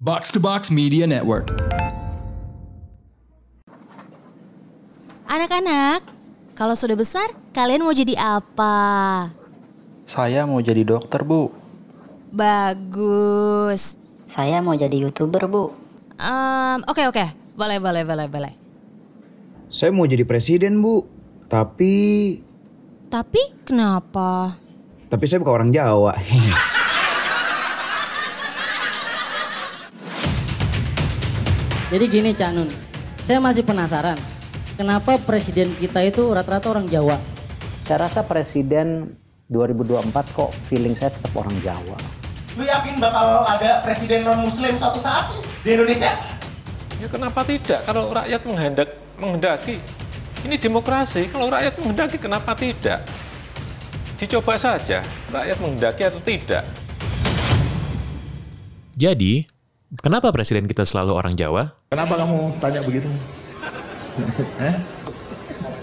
Box to Box Media Network. Anak-anak, kalau sudah besar, kalian mau jadi apa? Saya mau jadi dokter, Bu. Bagus. Saya mau jadi youtuber bu. Em, Oke oke, boleh boleh boleh boleh. Saya mau jadi presiden, Bu. Tapi Tapi kenapa? tapi saya bukan orang Jawa. Jadi gini Cak Nun, saya masih penasaran. Kenapa presiden kita itu rata-rata orang Jawa? Saya rasa presiden 2024 kok feeling saya tetap orang Jawa. Lu yakin bakal ada presiden non muslim suatu saat di Indonesia? Ya kenapa tidak? Kalau rakyat menghendak, menghendaki, ini demokrasi. Kalau rakyat menghendaki, kenapa tidak? Dicoba saja, rakyat menghendaki atau tidak. Jadi, kenapa presiden kita selalu orang Jawa? Kenapa kamu tanya begitu? Eh?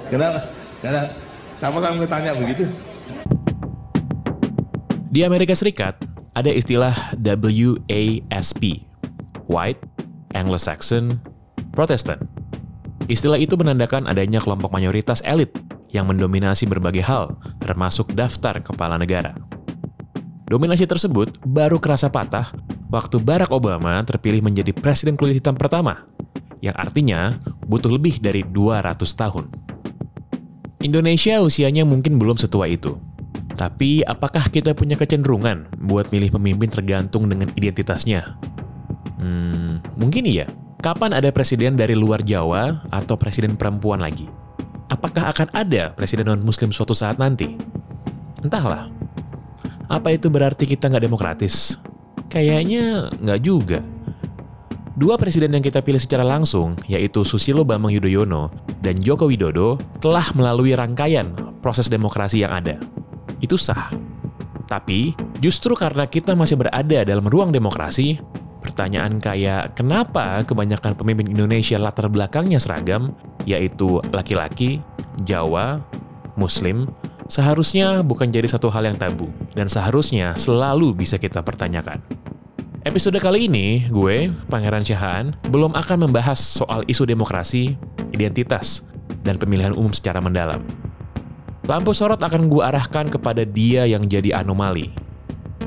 Kenapa? Kenapa? Sama kamu tanya begitu? Di Amerika Serikat, ada istilah WASP, White, Anglo-Saxon, Protestant. Istilah itu menandakan adanya kelompok mayoritas elit yang mendominasi berbagai hal, termasuk daftar kepala negara. Dominasi tersebut baru kerasa patah waktu Barack Obama terpilih menjadi presiden kulit hitam pertama, yang artinya butuh lebih dari 200 tahun. Indonesia usianya mungkin belum setua itu. Tapi apakah kita punya kecenderungan buat milih pemimpin tergantung dengan identitasnya? Hmm, mungkin iya. Kapan ada presiden dari luar Jawa atau presiden perempuan lagi? Apakah akan ada presiden non-muslim suatu saat nanti? Entahlah. Apa itu berarti kita nggak demokratis? Kayaknya nggak juga. Dua presiden yang kita pilih secara langsung, yaitu Susilo Bambang Yudhoyono dan Joko Widodo, telah melalui rangkaian proses demokrasi yang ada. Itu sah. Tapi, justru karena kita masih berada dalam ruang demokrasi, pertanyaan kayak kenapa kebanyakan pemimpin Indonesia latar belakangnya seragam, yaitu laki-laki, Jawa, Muslim, seharusnya bukan jadi satu hal yang tabu, dan seharusnya selalu bisa kita pertanyakan. Episode kali ini, gue, Pangeran Syahan, belum akan membahas soal isu demokrasi, identitas, dan pemilihan umum secara mendalam. Lampu sorot akan gue arahkan kepada dia yang jadi anomali.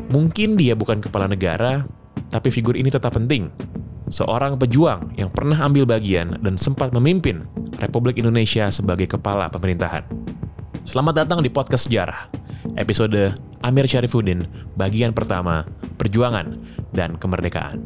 Mungkin dia bukan kepala negara, tapi figur ini tetap penting. Seorang pejuang yang pernah ambil bagian dan sempat memimpin Republik Indonesia sebagai kepala pemerintahan. Selamat datang di Podcast Sejarah, episode Amir Syarifuddin, bagian pertama, Perjuangan dan Kemerdekaan.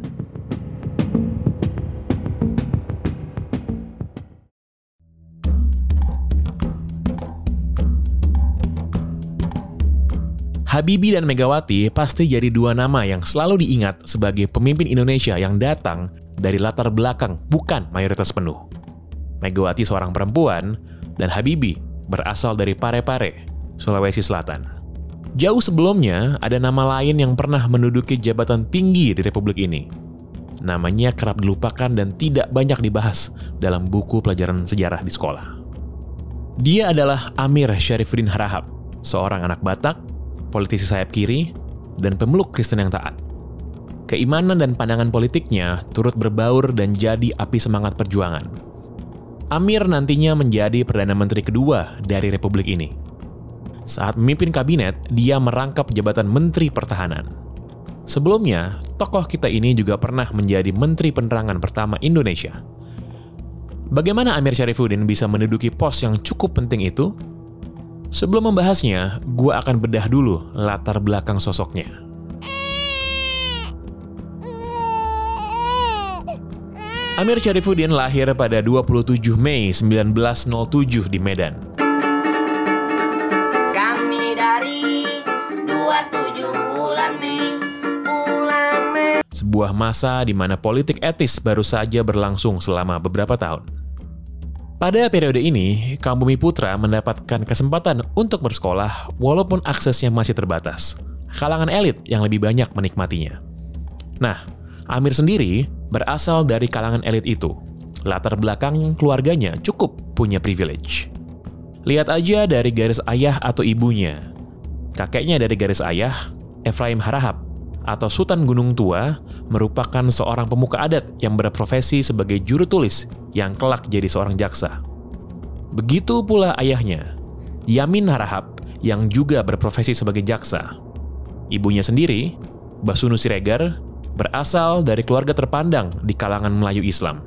Habibie dan Megawati pasti jadi dua nama yang selalu diingat sebagai pemimpin Indonesia yang datang dari latar belakang bukan mayoritas penuh. Megawati seorang perempuan, dan Habibie berasal dari Parepare, Sulawesi Selatan. Jauh sebelumnya, ada nama lain yang pernah menduduki jabatan tinggi di Republik ini. Namanya kerap dilupakan dan tidak banyak dibahas dalam buku pelajaran sejarah di sekolah. Dia adalah Amir Syarifuddin Harahap, seorang anak Batak, politisi sayap kiri, dan pemeluk Kristen yang taat. Keimanan dan pandangan politiknya turut berbaur dan jadi api semangat perjuangan. Amir nantinya menjadi Perdana Menteri kedua dari Republik ini. Saat memimpin kabinet, dia merangkap jabatan Menteri Pertahanan. Sebelumnya, tokoh kita ini juga pernah menjadi Menteri Penerangan pertama Indonesia. Bagaimana Amir Syarifuddin bisa menduduki pos yang cukup penting itu? Sebelum membahasnya, gue akan bedah dulu latar belakang sosoknya. Amir Syarifuddin lahir pada 27 Mei 1907 di Medan. Kami dari 27 bulan Mei. Sebuah masa di mana politik etis baru saja berlangsung selama beberapa tahun. Pada periode ini, kaum bumi putra mendapatkan kesempatan untuk bersekolah walaupun aksesnya masih terbatas. Kalangan elit yang lebih banyak menikmatinya. Nah, Amir sendiri berasal dari kalangan elit itu. Latar belakang keluarganya cukup punya privilege. Lihat aja dari garis ayah atau ibunya. Kakeknya dari garis ayah, Efraim Harahap, atau Sultan Gunung Tua merupakan seorang pemuka adat yang berprofesi sebagai juru tulis yang kelak jadi seorang jaksa. Begitu pula ayahnya, Yamin Harahap yang juga berprofesi sebagai jaksa. Ibunya sendiri, Basunu Siregar, berasal dari keluarga terpandang di kalangan Melayu Islam.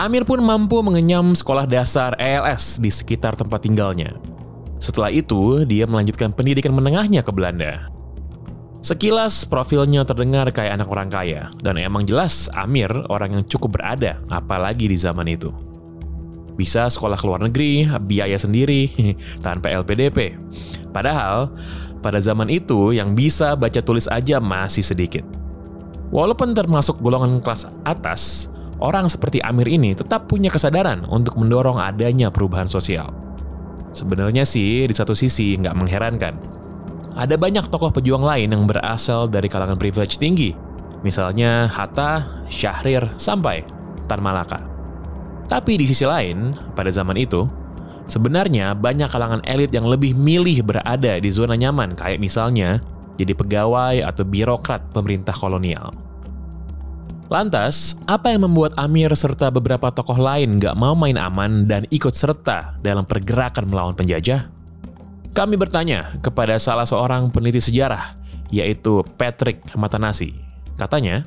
Amir pun mampu mengenyam sekolah dasar ELS di sekitar tempat tinggalnya. Setelah itu, dia melanjutkan pendidikan menengahnya ke Belanda. Sekilas profilnya terdengar kayak anak orang kaya, dan emang jelas Amir orang yang cukup berada, apalagi di zaman itu. Bisa sekolah ke luar negeri, biaya sendiri, tanpa LPDP. Padahal, pada zaman itu yang bisa baca tulis aja masih sedikit. Walaupun termasuk golongan kelas atas, orang seperti Amir ini tetap punya kesadaran untuk mendorong adanya perubahan sosial. Sebenarnya sih, di satu sisi nggak mengherankan, ada banyak tokoh pejuang lain yang berasal dari kalangan privilege tinggi, misalnya Hatta, Syahrir, sampai Tan Malaka. Tapi di sisi lain, pada zaman itu, sebenarnya banyak kalangan elit yang lebih milih berada di zona nyaman, kayak misalnya jadi pegawai atau birokrat pemerintah kolonial. Lantas, apa yang membuat Amir serta beberapa tokoh lain gak mau main aman dan ikut serta dalam pergerakan melawan penjajah? Kami bertanya kepada salah seorang peneliti sejarah, yaitu Patrick Matanasi. Katanya,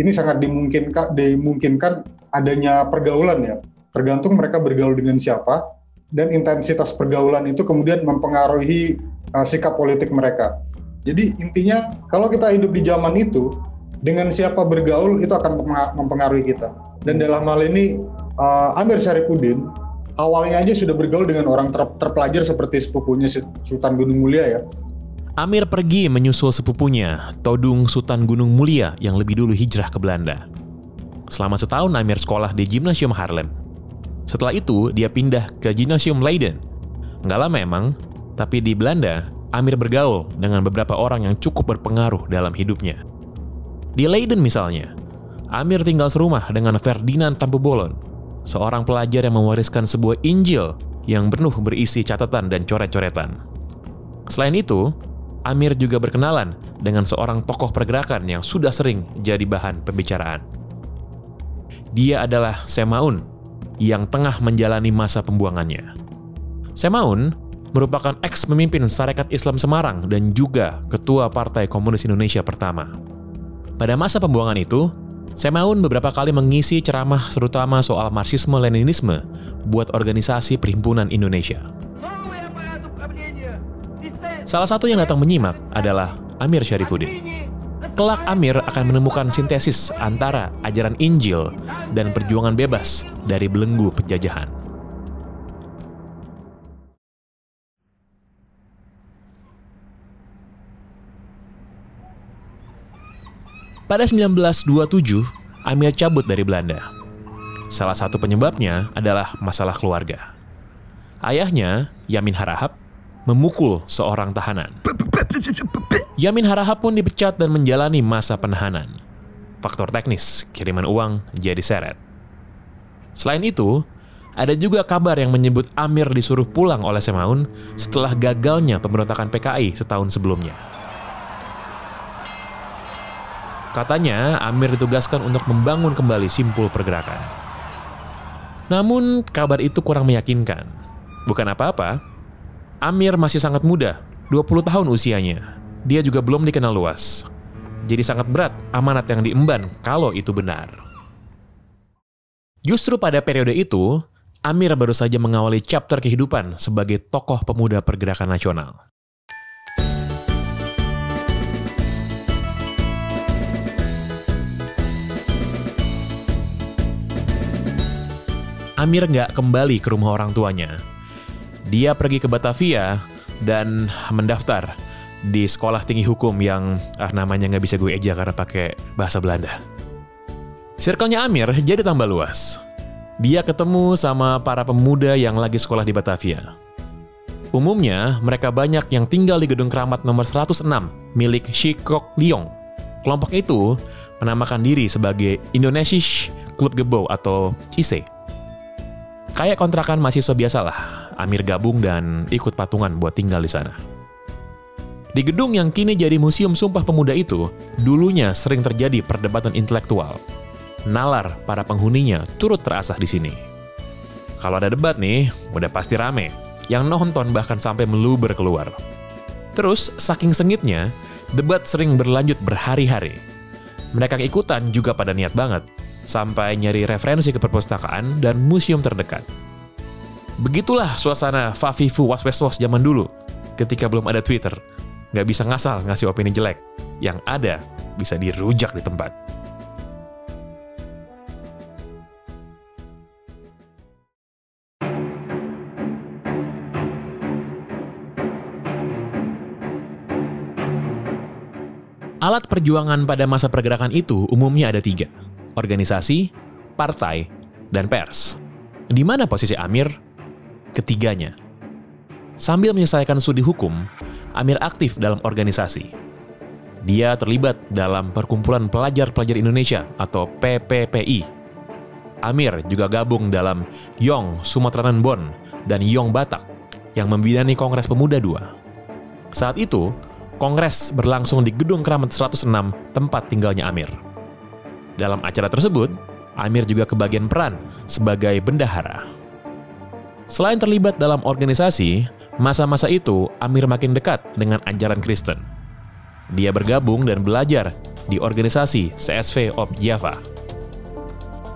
ini sangat dimungkinkan, dimungkinkan adanya pergaulan ya. Tergantung mereka bergaul dengan siapa, dan intensitas pergaulan itu kemudian mempengaruhi uh, sikap politik mereka. Jadi intinya, kalau kita hidup di zaman itu, dengan siapa bergaul itu akan mempengaruhi kita. Dan dalam hal ini, uh, Amir Syarifuddin awalnya aja sudah bergaul dengan orang ter terpelajar seperti sepupunya Sultan Gunung Mulia ya. Amir pergi menyusul sepupunya, Todung Sultan Gunung Mulia yang lebih dulu hijrah ke Belanda. Selama setahun Amir sekolah di Gymnasium Haarlem. Setelah itu, dia pindah ke Gymnasium Leiden. Nggak lama emang, tapi di Belanda, Amir bergaul dengan beberapa orang yang cukup berpengaruh dalam hidupnya. Di Leiden misalnya, Amir tinggal serumah dengan Ferdinand Tampubolon, seorang pelajar yang mewariskan sebuah Injil yang penuh berisi catatan dan coret-coretan. Selain itu, Amir juga berkenalan dengan seorang tokoh pergerakan yang sudah sering jadi bahan pembicaraan. Dia adalah Semaun, yang tengah menjalani masa pembuangannya. Semaun merupakan ex pemimpin Sarekat Islam Semarang dan juga Ketua Partai Komunis Indonesia pertama. Pada masa pembuangan itu, Semaun beberapa kali mengisi ceramah terutama soal Marxisme-Leninisme buat organisasi Perhimpunan Indonesia. Salah satu yang datang menyimak adalah Amir Syarifuddin. Kelak Amir akan menemukan sintesis antara ajaran Injil dan perjuangan bebas dari belenggu penjajahan. Pada 1927, Amir cabut dari Belanda. Salah satu penyebabnya adalah masalah keluarga. Ayahnya, Yamin Harahap, memukul seorang tahanan. Yamin Harahap pun dipecat dan menjalani masa penahanan. Faktor teknis, kiriman uang jadi seret. Selain itu, ada juga kabar yang menyebut Amir disuruh pulang oleh Semaun setelah gagalnya pemberontakan PKI setahun sebelumnya. Katanya, Amir ditugaskan untuk membangun kembali simpul pergerakan. Namun, kabar itu kurang meyakinkan. Bukan apa-apa, Amir masih sangat muda, 20 tahun usianya. Dia juga belum dikenal luas. Jadi sangat berat amanat yang diemban kalau itu benar. Justru pada periode itu, Amir baru saja mengawali chapter kehidupan sebagai tokoh pemuda pergerakan nasional. Amir nggak kembali ke rumah orang tuanya. Dia pergi ke Batavia dan mendaftar di sekolah tinggi hukum yang ah, namanya nggak bisa gue eja karena pakai bahasa Belanda. Circle-nya Amir jadi tambah luas. Dia ketemu sama para pemuda yang lagi sekolah di Batavia. Umumnya, mereka banyak yang tinggal di gedung keramat nomor 106 milik Shikok Liong. Kelompok itu menamakan diri sebagai Indonesisch Club Gebouw atau ISE. Kayak kontrakan mahasiswa biasa lah, Amir gabung dan ikut patungan buat tinggal di sana. Di gedung yang kini jadi Museum Sumpah Pemuda itu, dulunya sering terjadi perdebatan intelektual. Nalar para penghuninya turut terasah di sini. Kalau ada debat nih, udah pasti rame. Yang nonton bahkan sampai meluber keluar. Terus, saking sengitnya, debat sering berlanjut berhari-hari. Mereka ikutan juga pada niat banget, sampai nyari referensi ke perpustakaan dan museum terdekat. Begitulah suasana Fafifu Was-Was zaman dulu, ketika belum ada Twitter. Nggak bisa ngasal ngasih opini jelek. Yang ada, bisa dirujak di tempat. Alat perjuangan pada masa pergerakan itu umumnya ada tiga. Organisasi, partai, dan pers. Di mana posisi Amir? Ketiganya. Sambil menyelesaikan studi hukum, Amir aktif dalam organisasi. Dia terlibat dalam Perkumpulan Pelajar-Pelajar Indonesia atau PPPI. Amir juga gabung dalam Yong Sumatranan Bon dan Yong Batak yang membidani Kongres Pemuda II. Saat itu, Kongres berlangsung di Gedung Keramat 106, tempat tinggalnya Amir. Dalam acara tersebut, Amir juga kebagian peran sebagai bendahara. Selain terlibat dalam organisasi, masa-masa itu Amir makin dekat dengan ajaran Kristen. Dia bergabung dan belajar di organisasi CSV of Java.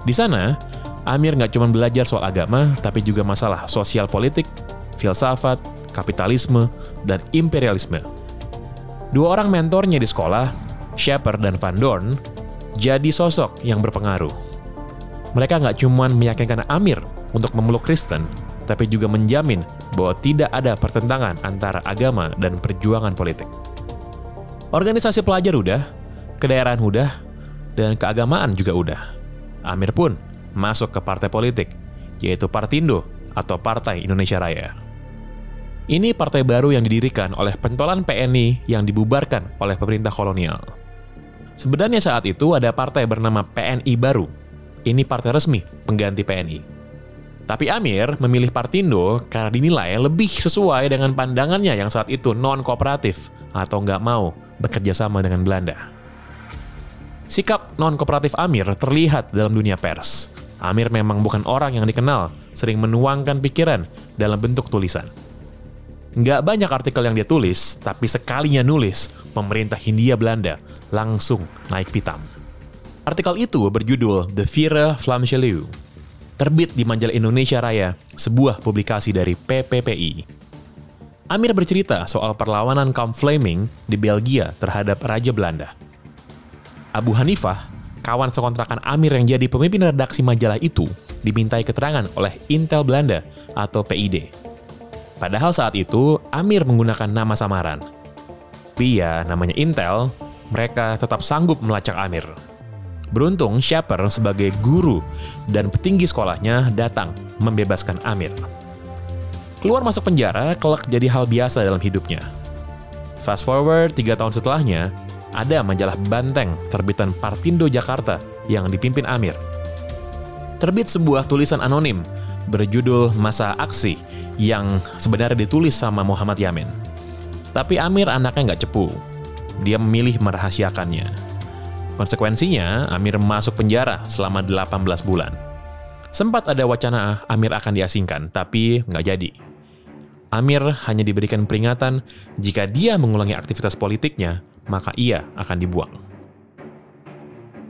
Di sana, Amir nggak cuma belajar soal agama, tapi juga masalah sosial politik, filsafat, kapitalisme, dan imperialisme. Dua orang mentornya di sekolah, Shepard dan Van Dorn, jadi sosok yang berpengaruh. Mereka nggak cuma meyakinkan Amir untuk memeluk Kristen, tapi juga menjamin bahwa tidak ada pertentangan antara agama dan perjuangan politik. Organisasi pelajar udah, kedaerahan udah, dan keagamaan juga udah. Amir pun masuk ke partai politik, yaitu Partindo atau Partai Indonesia Raya. Ini partai baru yang didirikan oleh pentolan PNI yang dibubarkan oleh pemerintah kolonial. Sebenarnya saat itu ada partai bernama PNI baru. Ini partai resmi pengganti PNI. Tapi Amir memilih Partindo karena dinilai lebih sesuai dengan pandangannya yang saat itu non-kooperatif atau nggak mau bekerja sama dengan Belanda. Sikap non-kooperatif Amir terlihat dalam dunia pers. Amir memang bukan orang yang dikenal, sering menuangkan pikiran dalam bentuk tulisan. Nggak banyak artikel yang dia tulis, tapi sekalinya nulis, pemerintah Hindia Belanda langsung naik pitam. Artikel itu berjudul The Vira Flamchelieu, terbit di majalah Indonesia Raya, sebuah publikasi dari PPPI. Amir bercerita soal perlawanan kaum Fleming di Belgia terhadap Raja Belanda. Abu Hanifah, kawan sekontrakan Amir yang jadi pemimpin redaksi majalah itu, dimintai keterangan oleh Intel Belanda atau PID Padahal saat itu Amir menggunakan nama samaran. Tapi ya namanya Intel, mereka tetap sanggup melacak Amir. Beruntung Shepard sebagai guru dan petinggi sekolahnya datang membebaskan Amir. Keluar masuk penjara kelak jadi hal biasa dalam hidupnya. Fast forward tiga tahun setelahnya, ada majalah Banteng terbitan Partindo Jakarta yang dipimpin Amir. Terbit sebuah tulisan anonim berjudul Masa Aksi yang sebenarnya ditulis sama Muhammad Yamin. Tapi Amir anaknya nggak cepu. Dia memilih merahasiakannya. Konsekuensinya, Amir masuk penjara selama 18 bulan. Sempat ada wacana Amir akan diasingkan, tapi nggak jadi. Amir hanya diberikan peringatan jika dia mengulangi aktivitas politiknya, maka ia akan dibuang.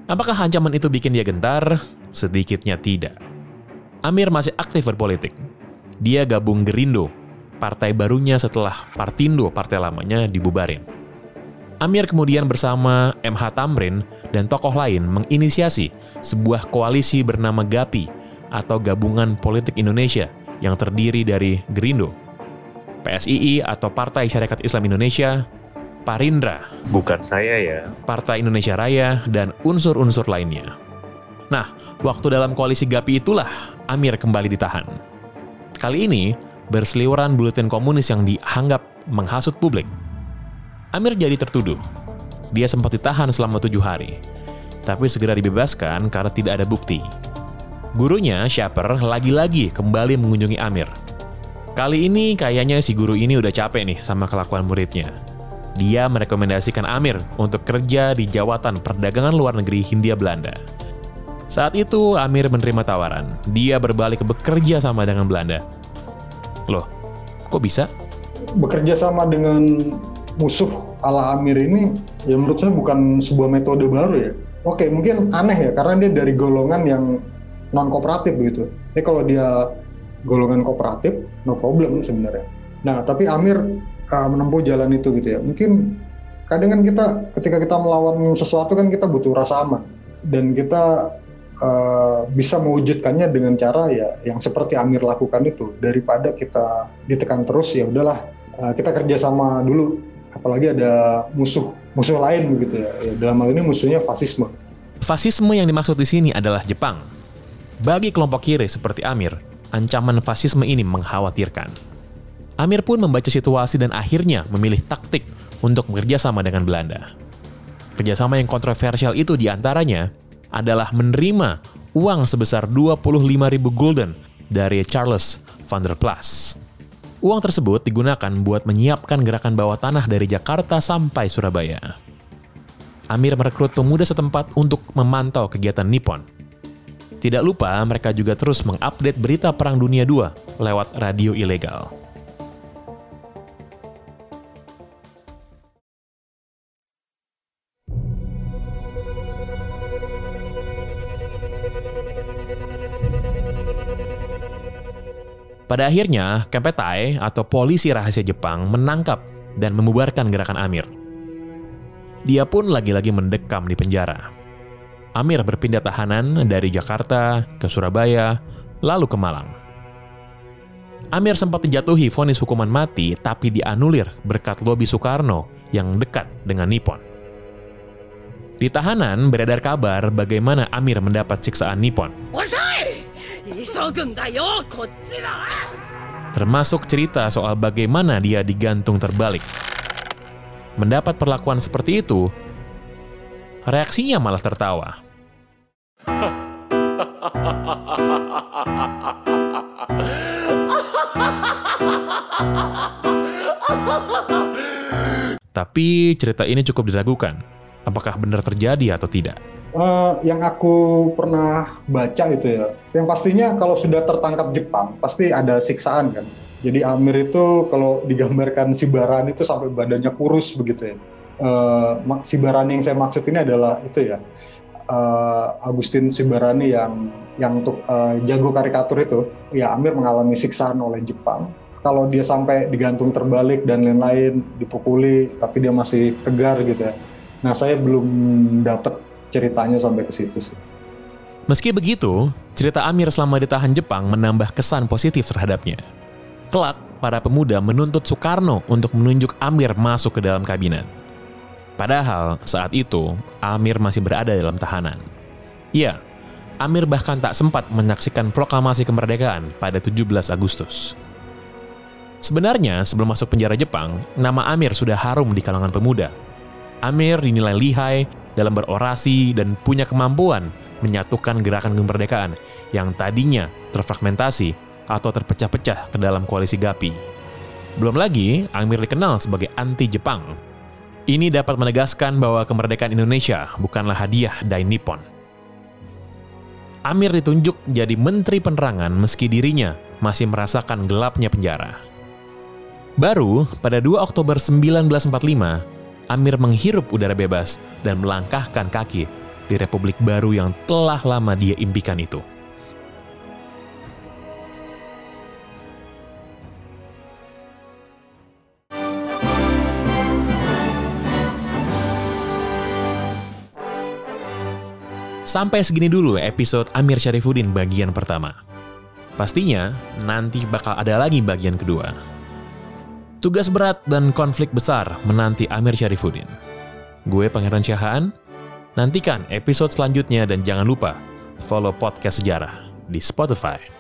Apakah ancaman itu bikin dia gentar? Sedikitnya tidak. Amir masih aktif berpolitik, dia gabung Gerindo, partai barunya setelah Partindo, partai lamanya, dibubarin. Amir kemudian bersama MH Tamrin dan tokoh lain menginisiasi sebuah koalisi bernama GAPI atau Gabungan Politik Indonesia yang terdiri dari Gerindo, PSII atau Partai Syarikat Islam Indonesia, Parindra, bukan saya ya, Partai Indonesia Raya, dan unsur-unsur lainnya. Nah, waktu dalam koalisi GAPI itulah Amir kembali ditahan. Kali ini, berseliweran buletin komunis yang dianggap menghasut publik. Amir jadi tertuduh. Dia sempat ditahan selama tujuh hari, tapi segera dibebaskan karena tidak ada bukti. Gurunya, Shaper, lagi-lagi kembali mengunjungi Amir. Kali ini kayaknya si guru ini udah capek nih sama kelakuan muridnya. Dia merekomendasikan Amir untuk kerja di Jawatan Perdagangan Luar Negeri Hindia Belanda. Saat itu Amir menerima tawaran. Dia berbalik bekerja sama dengan Belanda. Loh, kok bisa? Bekerja sama dengan musuh ala Amir ini ya menurut saya bukan sebuah metode baru ya. Oke, mungkin aneh ya karena dia dari golongan yang non kooperatif begitu. Ini kalau dia golongan kooperatif, no problem sebenarnya. Nah, tapi Amir uh, menempuh jalan itu gitu ya. Mungkin kadang kan kita ketika kita melawan sesuatu kan kita butuh rasa aman dan kita uh, bisa mewujudkannya dengan cara ya yang seperti Amir lakukan itu daripada kita ditekan terus ya udahlah uh, kita kerjasama dulu apalagi ada musuh musuh lain begitu ya. ya dalam hal ini musuhnya fasisme. Fasisme yang dimaksud di sini adalah Jepang. Bagi kelompok kiri seperti Amir, ancaman fasisme ini mengkhawatirkan. Amir pun membaca situasi dan akhirnya memilih taktik untuk bekerja sama dengan Belanda. Kerjasama yang kontroversial itu di antaranya adalah menerima uang sebesar 25.000 gulden dari Charles van der Plas. Uang tersebut digunakan buat menyiapkan gerakan bawah tanah dari Jakarta sampai Surabaya. Amir merekrut pemuda setempat untuk memantau kegiatan Nippon. Tidak lupa, mereka juga terus mengupdate berita Perang Dunia II lewat radio ilegal. Pada akhirnya, Kempetai atau polisi rahasia Jepang menangkap dan membubarkan gerakan Amir. Dia pun lagi-lagi mendekam di penjara. Amir berpindah tahanan dari Jakarta ke Surabaya, lalu ke Malang. Amir sempat dijatuhi vonis hukuman mati tapi dianulir berkat lobi Soekarno yang dekat dengan Nippon. Di tahanan beredar kabar bagaimana Amir mendapat siksaan Nippon. Termasuk cerita soal bagaimana dia digantung terbalik. Mendapat perlakuan seperti itu, reaksinya malah tertawa. Tapi cerita ini cukup diragukan. Apakah benar terjadi atau tidak? Uh, yang aku pernah baca itu ya, yang pastinya kalau sudah tertangkap Jepang pasti ada siksaan kan. Jadi Amir itu kalau digambarkan si Barani itu sampai badannya kurus begitu ya. Uh, si Barani yang saya maksud ini adalah itu ya, uh, Agustin Sibarani yang yang untuk uh, jago karikatur itu, ya Amir mengalami siksaan oleh Jepang. Kalau dia sampai digantung terbalik dan lain-lain, dipukuli, tapi dia masih tegar gitu ya. Nah saya belum dapat ceritanya sampai ke situ sih. Meski begitu, cerita Amir selama ditahan Jepang menambah kesan positif terhadapnya. Kelak, para pemuda menuntut Soekarno untuk menunjuk Amir masuk ke dalam kabinet. Padahal saat itu Amir masih berada dalam tahanan. Ya, Amir bahkan tak sempat menyaksikan proklamasi kemerdekaan pada 17 Agustus. Sebenarnya, sebelum masuk penjara Jepang, nama Amir sudah harum di kalangan pemuda. Amir dinilai lihai dalam berorasi dan punya kemampuan menyatukan gerakan kemerdekaan yang tadinya terfragmentasi atau terpecah-pecah ke dalam koalisi GAPI. Belum lagi, Amir dikenal sebagai anti-Jepang. Ini dapat menegaskan bahwa kemerdekaan Indonesia bukanlah hadiah dari Nippon. Amir ditunjuk jadi Menteri Penerangan meski dirinya masih merasakan gelapnya penjara. Baru pada 2 Oktober 1945, Amir menghirup udara bebas dan melangkahkan kaki di republik baru yang telah lama dia impikan itu. Sampai segini dulu episode Amir Syarifuddin bagian pertama. Pastinya nanti bakal ada lagi bagian kedua. Tugas berat dan konflik besar menanti Amir Syarifuddin. Gue Pangeran Syahaan, nantikan episode selanjutnya dan jangan lupa follow podcast sejarah di Spotify.